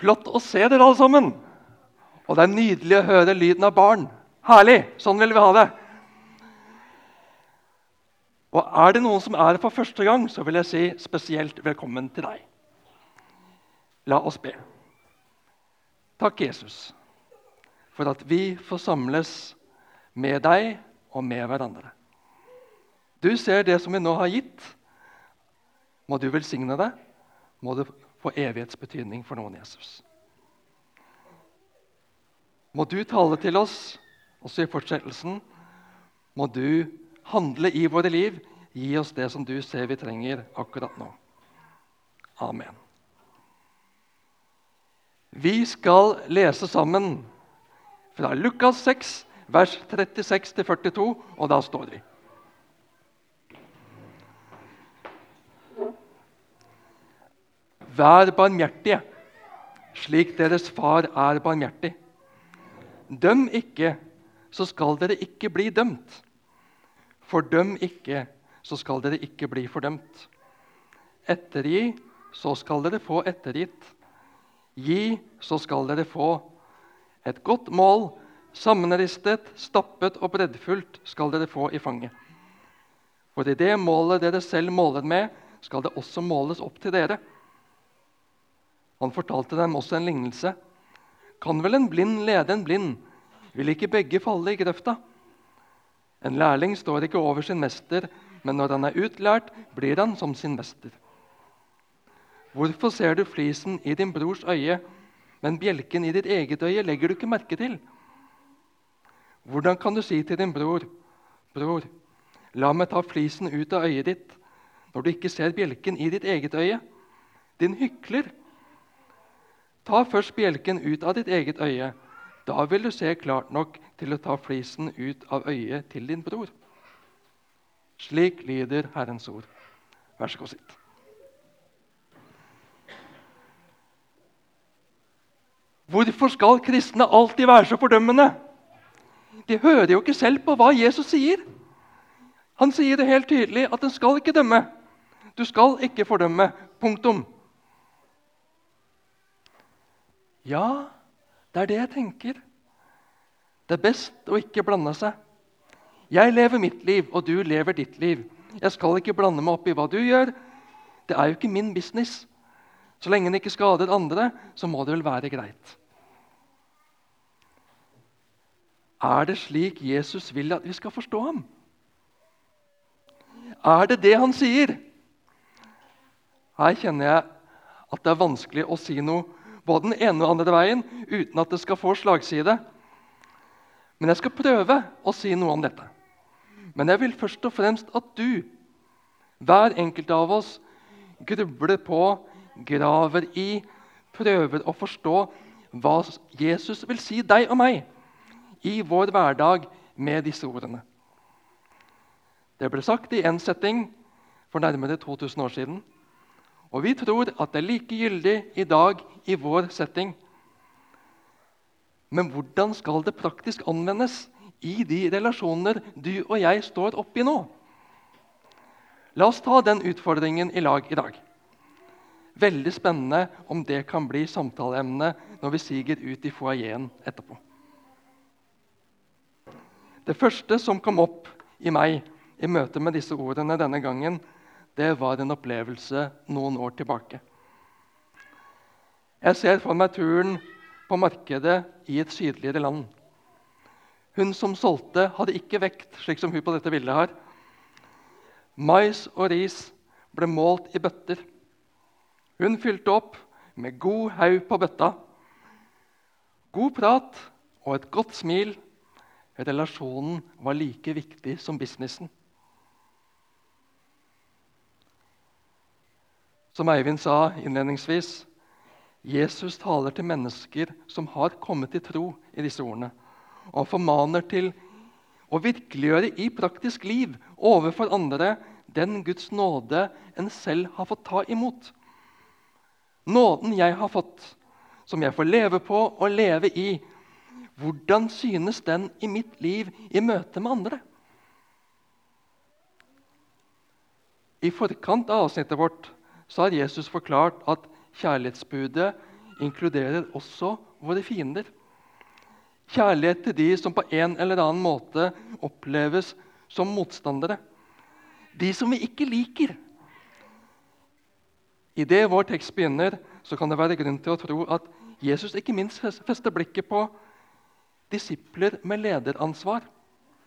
Flott å se dere alle sammen. Og det er nydelig å høre lyden av barn. Herlig! Sånn vil vi ha det. Og er det noen som er her for første gang, så vil jeg si spesielt velkommen til deg. La oss be. Takk, Jesus, for at vi får samles med deg og med hverandre. Du ser det som vi nå har gitt. Må du velsigne det. Må det få evighetsbetydning for noen, Jesus. Må du tale til oss også i fortsettelsen. Må du handle i våre liv. Gi oss det som du ser vi trenger akkurat nå. Amen. Vi skal lese sammen fra Lukas 6, vers 36-42, og da står vi. Vær barmhjertige, slik deres far er barmhjertig. Døm ikke, så skal dere ikke bli dømt. Fordøm ikke, så skal dere ikke bli fordømt. Ettergi, så skal dere få ettergitt. Gi, så skal dere få. Et godt mål, sammenristet, stappet og breddfullt, skal dere få i fanget. For i det målet dere selv måler med, skal det også måles opp til dere. Han fortalte dem også en lignelse. Kan vel en blind lede en blind? Vil ikke begge falle i grøfta? En lærling står ikke over sin mester, men når han er utlært, blir han som sin mester. Hvorfor ser du flisen i din brors øye, men bjelken i ditt eget øye legger du ikke merke til? Hvordan kan du si til din bror, 'Bror, la meg ta flisen ut av øyet ditt', når du ikke ser bjelken i ditt eget øye? Din hykler! Ta først bjelken ut av ditt eget øye. Da vil du se klart nok til å ta flisen ut av øyet til din bror. Slik lyder Herrens ord. Vær så god, sitt. Hvorfor skal kristne alltid være så fordømmende? De hører jo ikke selv på hva Jesus sier. Han sier det helt tydelig at en skal ikke dømme. Du skal ikke fordømme. Punktum. Ja, det er det jeg tenker. Det er best å ikke blande seg. Jeg lever mitt liv, og du lever ditt liv. Jeg skal ikke blande meg opp i hva du gjør. Det er jo ikke min business. Så lenge den ikke skader andre, så må det vel være greit. Er det slik Jesus vil at vi skal forstå ham? Er det det han sier? Her kjenner jeg at det er vanskelig å si noe både den ene og andre veien uten at det skal få slagside. Men jeg skal prøve å si noe om dette. Men jeg vil først og fremst at du, hver enkelt av oss, grubler på, graver i, prøver å forstå hva Jesus vil si deg og meg i vår hverdag med disse ordene. Det ble sagt i én setting for nærmere 2000 år siden. Og vi tror at det er like gyldig i dag i vår setting. Men hvordan skal det praktisk anvendes i de relasjoner du og jeg står oppi nå? La oss ta den utfordringen i lag i dag. Veldig spennende om det kan bli samtaleemne når vi siger ut i foajeen etterpå. Det første som kom opp i meg i møte med disse ordene denne gangen, det var en opplevelse noen år tilbake. Jeg ser for meg turen på markedet i et sydligere land. Hun som solgte, hadde ikke vekt, slik som hun på dette bildet har. Mais og ris ble målt i bøtter. Hun fylte opp med god haug på bøtta. God prat og et godt smil. Relasjonen var like viktig som businessen. Som Eivind sa innledningsvis, Jesus taler til mennesker som har kommet til tro i disse ordene. Og formaner til å virkeliggjøre i praktisk liv overfor andre den Guds nåde en selv har fått ta imot. Nåden jeg har fått, som jeg får leve på og leve i. Hvordan synes den i mitt liv i møte med andre? I forkant av avsnittet vårt så har Jesus forklart at kjærlighetsbudet inkluderer også våre fiender. Kjærlighet til de som på en eller annen måte oppleves som motstandere. De som vi ikke liker. Idet vår tekst begynner, så kan det være grunn til å tro at Jesus ikke minst fester blikket på disipler med lederansvar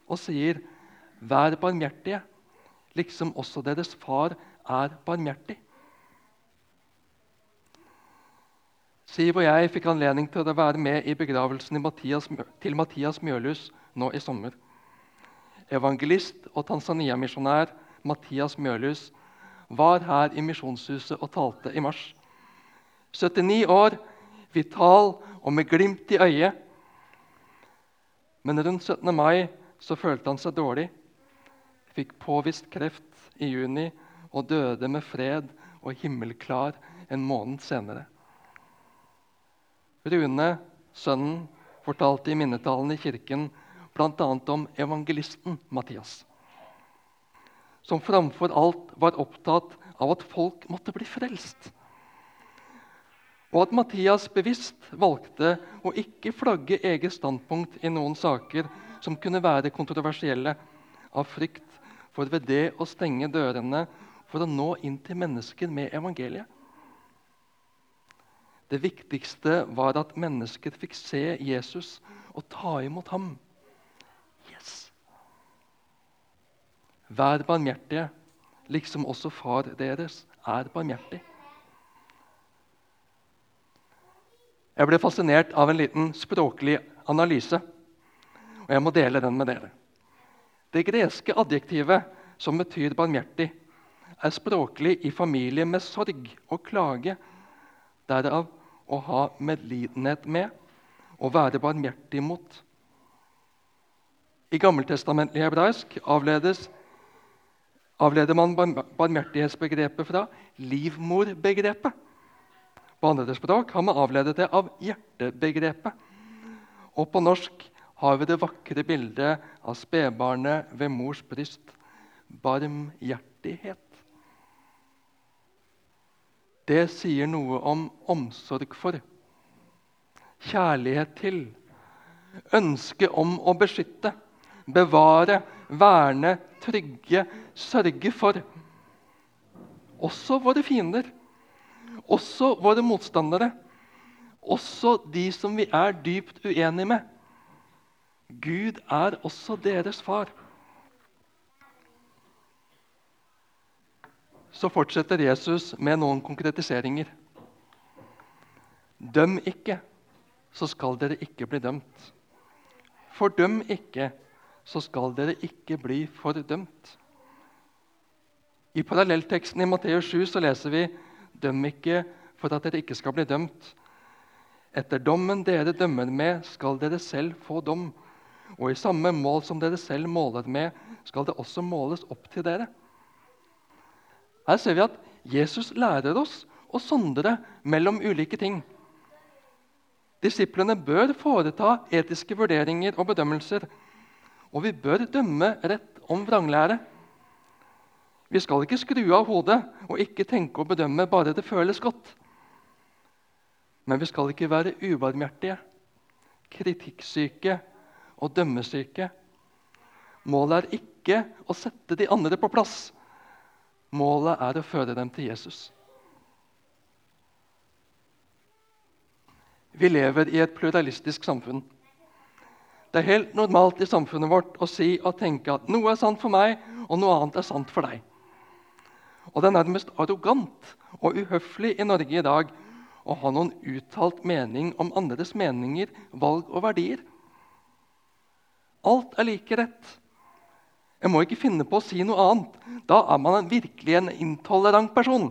og sier, 'Vær barmhjertige, liksom også deres far er barmhjertig'. Siv og jeg fikk anledning til å være med i begravelsen til Mathias Mjølhus nå i sommer. Evangelist og Tanzania-misjonær Mathias Mjølhus var her i Misjonshuset og talte i mars. 79 år, vital og med glimt i øyet. Men rundt 17. mai så følte han seg dårlig. Fikk påvist kreft i juni og døde med fred og himmelklar en måned senere. Rune, sønnen, fortalte i minnetalen i kirken bl.a. om evangelisten Mattias, som framfor alt var opptatt av at folk måtte bli frelst. Og at Mattias bevisst valgte å ikke flagge eget standpunkt i noen saker som kunne være kontroversielle, av frykt for ved det å stenge dørene for å nå inn til mennesker med evangeliet. Det viktigste var at mennesker fikk se Jesus og ta imot ham. Yes! Vær barmhjertige, liksom også far deres er barmhjertig. Jeg ble fascinert av en liten språklig analyse, og jeg må dele den med dere. Det greske adjektivet som betyr barmhjertig, er språklig i familie med sorg og klage. Derav å ha medlidenhet med og være barmhjertig mot. I gammeltestamentlig hebraisk avledes, avleder man barmhjertighetsbegrepet fra livmorbegrepet. På andre språk har man avledet det av hjertebegrepet. Og på norsk har vi det vakre bildet av spedbarnet ved mors bryst. Barmhjertighet. Det sier noe om omsorg for, kjærlighet til, ønske om å beskytte, bevare, verne, trygge, sørge for. Også våre fiender, også våre motstandere, også de som vi er dypt uenige med. Gud er også deres far. Så fortsetter Jesus med noen konkretiseringer. Døm ikke, så skal dere ikke bli dømt. Fordøm ikke, så skal dere ikke bli fordømt. I parallellteksten i Matteus 7 så leser vi Døm ikke for at dere ikke skal bli dømt. Etter dommen dere dømmer med, skal dere selv få dom. Og i samme mål som dere selv måler med, skal det også måles opp til dere. Her ser vi at Jesus lærer oss å sondre mellom ulike ting. Disiplene bør foreta etiske vurderinger og bedømmelser. Og vi bør dømme rett om vranglære. Vi skal ikke skru av hodet og ikke tenke og bedømme bare det føles godt. Men vi skal ikke være ubarmhjertige, kritikksyke og dømmesyke. Målet er ikke å sette de andre på plass Målet er å føre dem til Jesus. Vi lever i et pluralistisk samfunn. Det er helt normalt i samfunnet vårt å si og tenke at noe er sant for meg, og noe annet er sant for deg. Og Det er nærmest arrogant og uhøflig i Norge i dag å ha noen uttalt mening om andres meninger, valg og verdier. Alt er like rett. Jeg må ikke finne på å si noe annet. Da er man virkelig en intolerant person.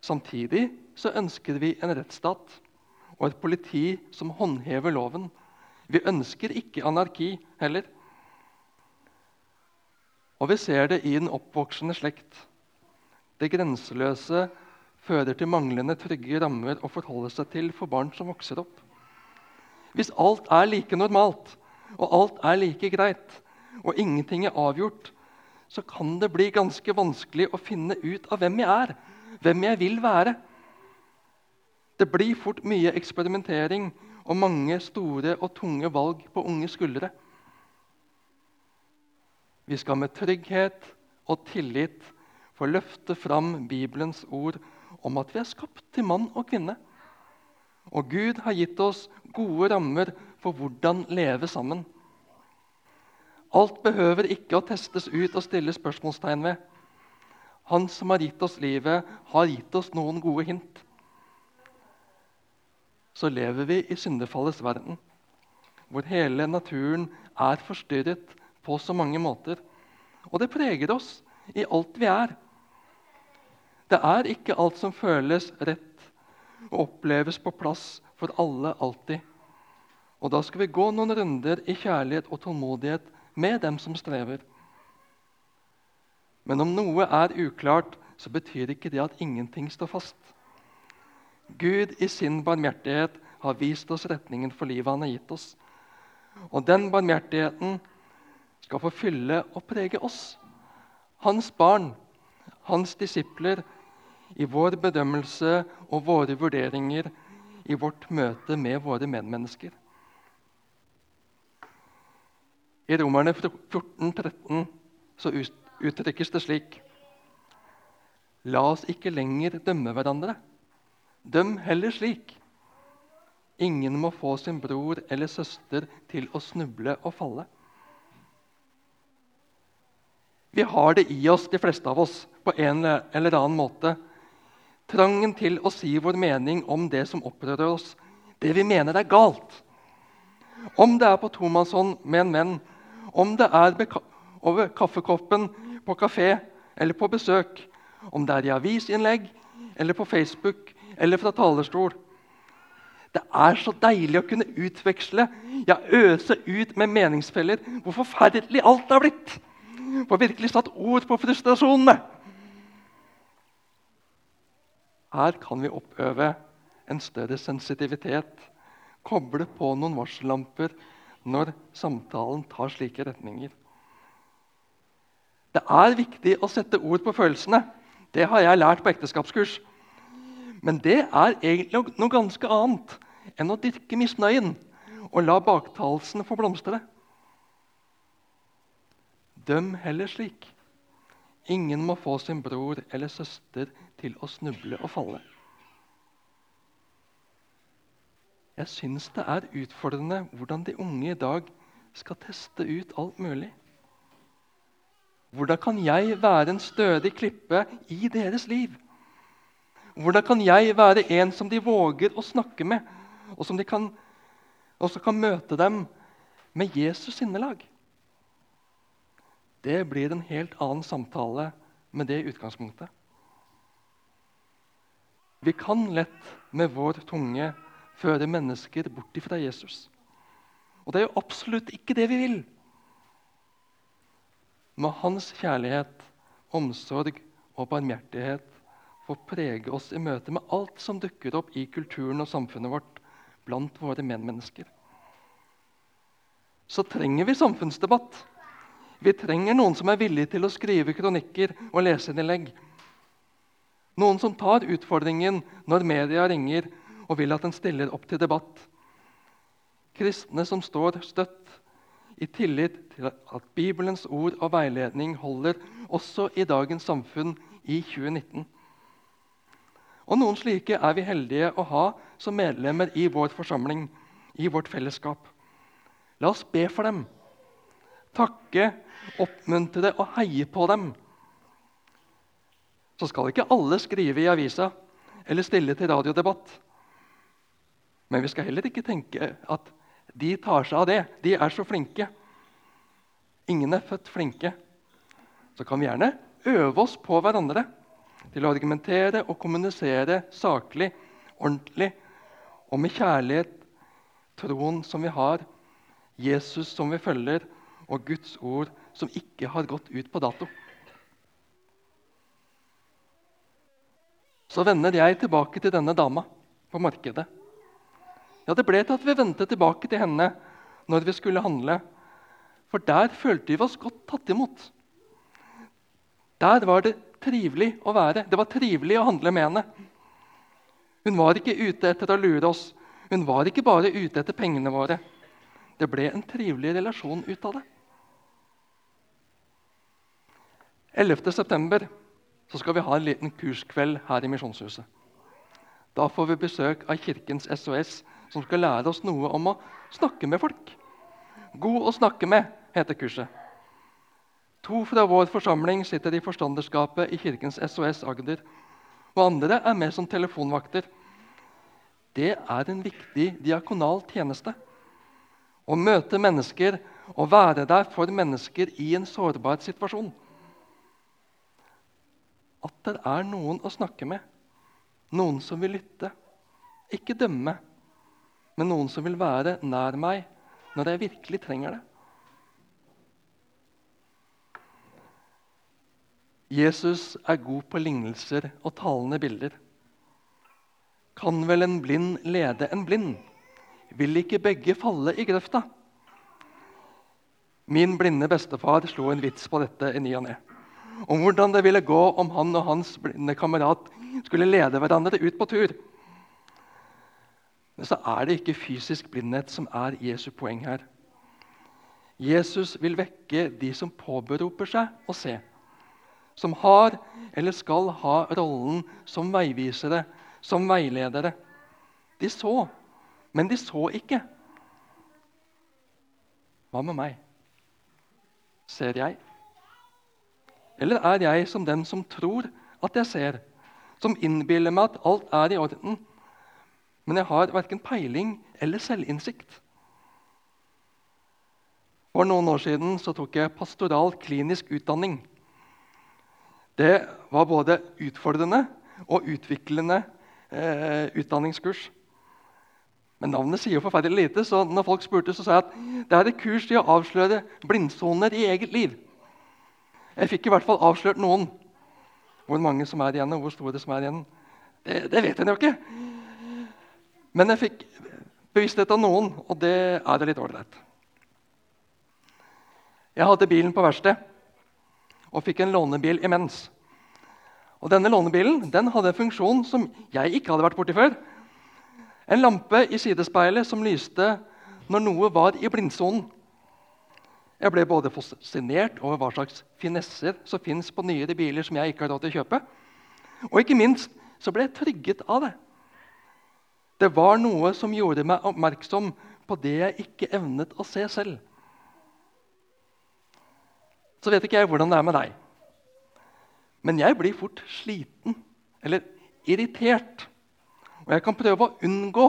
Samtidig så ønsker vi en rettsstat og et politi som håndhever loven. Vi ønsker ikke anarki heller. Og vi ser det i den oppvoksende slekt. Det grenseløse fører til manglende trygge rammer å forholde seg til for barn som vokser opp. Hvis alt er like normalt og alt er like greit, og ingenting er avgjort, så kan det bli ganske vanskelig å finne ut av hvem jeg er, hvem jeg vil være. Det blir fort mye eksperimentering og mange store og tunge valg på unge skuldre. Vi skal med trygghet og tillit få løfte fram Bibelens ord om at vi er skapt til mann og kvinne. Og Gud har gitt oss gode rammer for hvordan leve sammen. Alt behøver ikke å testes ut og stille spørsmålstegn ved. Han som har gitt oss livet, har gitt oss noen gode hint. Så lever vi i syndefallets verden, hvor hele naturen er forstyrret på så mange måter. Og det preger oss i alt vi er. Det er ikke alt som føles rett og oppleves på plass for alle alltid. Og da skal vi gå noen runder i kjærlighet og tålmodighet med dem som strever. Men om noe er uklart, så betyr ikke det at ingenting står fast. Gud i sin barmhjertighet har vist oss retningen for livet han har gitt oss. Og den barmhjertigheten skal få fylle og prege oss, hans barn, hans disipler, i vår bedømmelse og våre vurderinger i vårt møte med våre medmennesker. I Romerne 14, 13 så uttrykkes det slik La oss ikke lenger dømme hverandre. Døm heller slik. Ingen må få sin bror eller søster til å snuble og falle. Vi har det i oss, de fleste av oss, på en eller annen måte. Trangen til å si vår mening om det som opprører oss, det vi mener er galt. Om det er på tomannshånd med en venn, om det er over kaffekoppen på kafé eller på besøk, om det er i avisinnlegg eller på Facebook eller fra talerstol. Det er så deilig å kunne utveksle, ja, øse ut med meningsfeller hvor forferdelig alt er blitt. Få virkelig satt ord på frustrasjonene. Her kan vi oppøve en større sensitivitet, koble på noen varsellamper når samtalen tar slike retninger. Det er viktig å sette ord på følelsene. Det har jeg lært på ekteskapskurs. Men det er egentlig noe ganske annet enn å dyrke misnøyen og la baktalelsene få blomstre. Døm heller slik. Ingen må få sin bror eller søster til å snuble og falle. Jeg syns det er utfordrende hvordan de unge i dag skal teste ut alt mulig. Hvordan kan jeg være en stødig klippe i deres liv? Hvordan kan jeg være en som de våger å snakke med, og som kan, også kan møte dem med Jesus sinnelag? Det blir en helt annen samtale med det utgangspunktet. Vi kan lett med vår tunge føre mennesker bort fra Jesus. Og det er jo absolutt ikke det vi vil. Med Hans kjærlighet, omsorg og barmhjertighet få prege oss i møte med alt som dukker opp i kulturen og samfunnet vårt blant våre medmennesker. Så trenger vi samfunnsdebatt. Vi trenger noen som er villig til å skrive kronikker og leserinnlegg. Noen som tar utfordringen når media ringer og vil at den stiller opp til debatt. Kristne som står støtt i tillit til at Bibelens ord og veiledning holder også i dagens samfunn i 2019. Og Noen slike er vi heldige å ha som medlemmer i vår forsamling, i vårt fellesskap. La oss be for dem, takke oppmuntre og heie på dem. Så skal ikke alle skrive i avisa eller stille til radiodebatt. Men vi skal heller ikke tenke at de tar seg av det. De er så flinke. Ingen er født flinke. Så kan vi gjerne øve oss på hverandre til å argumentere og kommunisere saklig, ordentlig og med kjærlighet, troen som vi har, Jesus som vi følger, og Guds ord som ikke har gått ut på dato. Så vender jeg tilbake til denne dama på markedet. Ja, Det ble til at vi vendte tilbake til henne når vi skulle handle. For der følte vi oss godt tatt imot. Der var det trivelig å være. Det var trivelig å handle med henne. Hun var ikke ute etter å lure oss. Hun var ikke bare ute etter pengene våre. Det ble en trivelig relasjon ut av det. 11. september skal vi ha en liten kurskveld her i Misjonshuset. Da får vi besøk av Kirkens SOS, som skal lære oss noe om å snakke med folk. God å snakke med, heter kurset. To fra vår forsamling sitter i forstanderskapet i Kirkens SOS Agder. Og andre er med som telefonvakter. Det er en viktig diakonal tjeneste. Å møte mennesker og være der for mennesker i en sårbar situasjon. At det er noen å snakke med, noen som vil lytte. Ikke dømme, men noen som vil være nær meg når jeg virkelig trenger det. Jesus er god på lignelser og talende bilder. Kan vel en blind lede en blind? Vil ikke begge falle i grøfta? Min blinde bestefar slo en vits på dette i ny og ne. Om hvordan det ville gå om han og hans blinde kamerat skulle lede hverandre ut på tur. Men så er det ikke fysisk blindhet som er Jesu poeng her. Jesus vil vekke de som påberoper seg å se som har eller skal ha rollen som veivisere, som veiledere. De så, men de så ikke. Hva med meg? Ser jeg? Eller er jeg som den som tror at jeg ser, som innbiller meg at alt er i orden, men jeg har verken peiling eller selvinnsikt? For noen år siden tok jeg pastoral klinisk utdanning det var både utfordrende og utviklende eh, utdanningskurs. Men navnet sier forferdelig lite, så når folk spurte, så sa jeg at det er et kurs i å avsløre blindsoner i eget liv. Jeg fikk i hvert fall avslørt noen. Hvor mange som er igjen, og hvor store som er igjen, det, det vet en jo ikke. Men jeg fikk bevissthet av noen, og det er litt ålreit. Jeg hadde bilen på verksted og fikk en lånebil imens. Og Denne lånebilen den hadde en funksjon som jeg ikke hadde vært borti før. En lampe i sidespeilet som lyste når noe var i blindsonen. Jeg ble både fascinert over hva slags finesser som fins på nyere biler som jeg ikke har råd til å kjøpe. Og ikke minst så ble jeg trygget av det. Det var noe som gjorde meg oppmerksom på det jeg ikke evnet å se selv så vet ikke jeg hvordan det er med deg. Men jeg blir fort sliten eller irritert. Og jeg kan prøve å unngå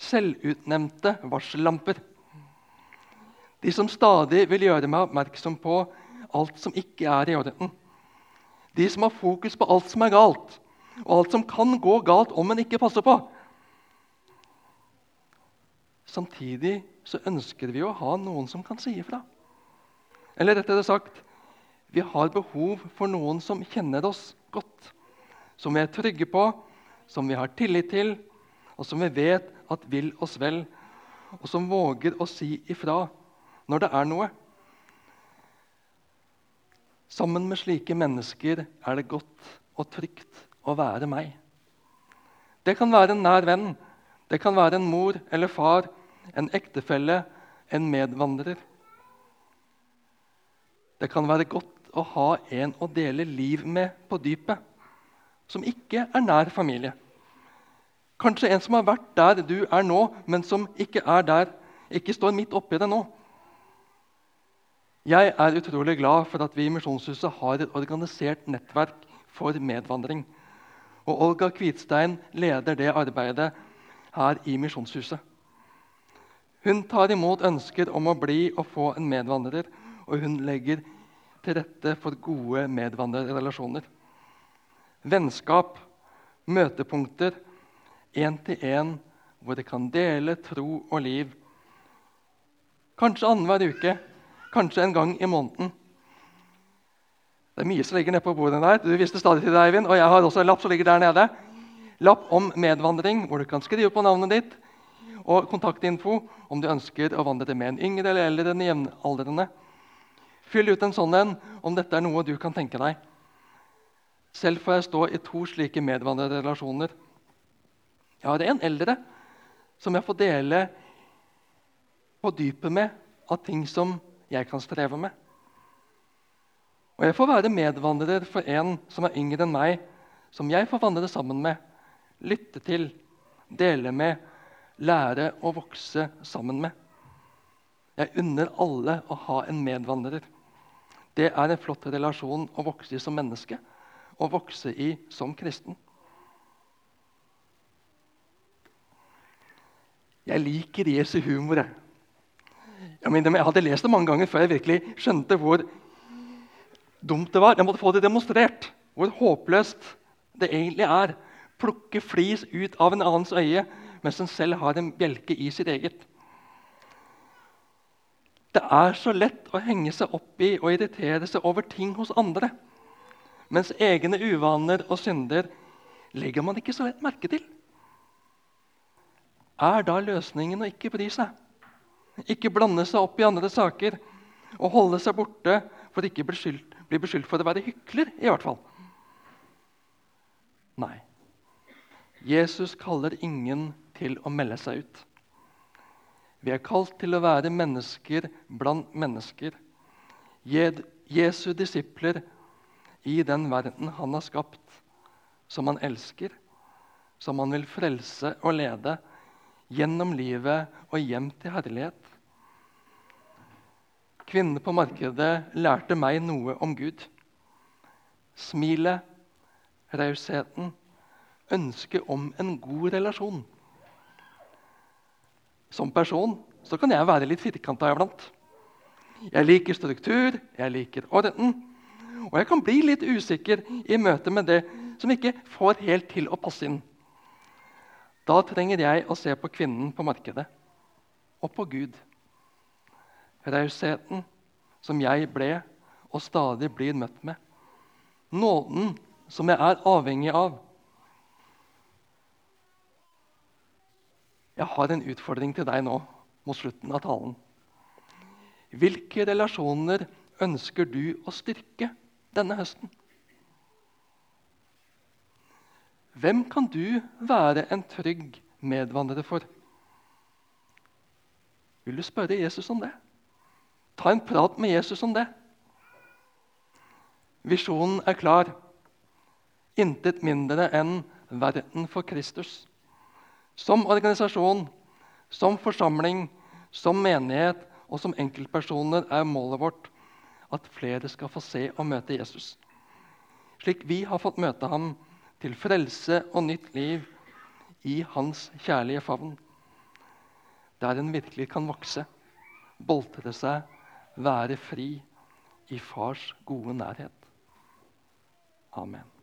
selvutnevnte varsellamper. De som stadig vil gjøre meg oppmerksom på alt som ikke er i orden. De som har fokus på alt som er galt, og alt som kan gå galt om en ikke passer på. Samtidig så ønsker vi å ha noen som kan si ifra. Eller rettere sagt vi har behov for noen som kjenner oss godt. Som vi er trygge på, som vi har tillit til, og som vi vet at vil oss vel. Og som våger å si ifra når det er noe. Sammen med slike mennesker er det godt og trygt å være meg. Det kan være en nær venn, det kan være en mor eller far, en ektefelle, en medvandrer. Det kan være godt å ha en å dele liv med på dypet, som ikke er nær familie. Kanskje en som har vært der du er nå, men som ikke er der, ikke står midt oppi det nå. Jeg er utrolig glad for at vi i Misjonshuset har et organisert nettverk for medvandring. Og Olga Kvitstein leder det arbeidet her i Misjonshuset. Hun tar imot ønsker om å bli og få en medvandrer og hun legger til rette for gode medvandrerrelasjoner. Vennskap, møtepunkter, én-til-én, hvor det kan dele tro og liv. Kanskje annenhver uke, kanskje en gang i måneden. Det er mye som ligger nede på bordet der. Du visste stadig til det, Eivind, og jeg har også en lapp som ligger der nede. Lapp om medvandring, hvor du kan skrive på navnet ditt. Og kontaktinfo om du ønsker å vandre med en yngre eller eldre enn jevnaldrende. Fyll ut en sånn en om dette er noe du kan tenke deg. Selv får jeg stå i to slike medvandrerrelasjoner. Jeg har en eldre som jeg får dele på dypet med av ting som jeg kan streve med. Og jeg får være medvandrer for en som er yngre enn meg, som jeg får vandre sammen med, lytte til, dele med, lære å vokse sammen med. Jeg unner alle å ha en medvandrer. Det er en flott relasjon å vokse i som menneske og vokse i som kristen. Jeg liker Jesu humor. Jeg, jeg hadde lest det mange ganger før jeg virkelig skjønte hvor dumt det var. Jeg måtte få det demonstrert. Hvor håpløst det egentlig er. Plukke flis ut av en annens øye mens en selv har en bjelke i sitt eget. Det er så lett å henge seg opp i og irritere seg over ting hos andre. Mens egne uvaner og synder legger man ikke så lett merke til. Er da løsningen å ikke bry seg? Ikke blande seg opp i andre saker og holde seg borte for ikke å bli beskyldt for å være hykler? i hvert fall. Nei. Jesus kaller ingen til å melde seg ut. Vi er kalt til å være mennesker blant mennesker. Jesu disipler i den verden han har skapt, som han elsker, som han vil frelse og lede gjennom livet og hjem til herlighet. Kvinnene på markedet lærte meg noe om Gud. Smilet, rausheten, ønsket om en god relasjon. Som person så kan jeg være litt firkanta iblant. Jeg liker struktur, jeg liker orden. Og jeg kan bli litt usikker i møte med det som ikke får helt til å passe inn. Da trenger jeg å se på kvinnen på markedet og på Gud. Rausheten som jeg ble og stadig blir møtt med. Nåden som jeg er avhengig av. Jeg har en utfordring til deg nå mot slutten av talen. Hvilke relasjoner ønsker du å styrke denne høsten? Hvem kan du være en trygg medvandrer for? Vil du spørre Jesus om det? Ta en prat med Jesus om det. Visjonen er klar. Intet mindre enn verden for Kristus. Som organisasjon, som forsamling, som menighet og som enkeltpersoner er målet vårt at flere skal få se og møte Jesus. Slik vi har fått møte ham til frelse og nytt liv i hans kjærlige favn. Der en virkelig kan vokse, boltre seg, være fri i fars gode nærhet. Amen.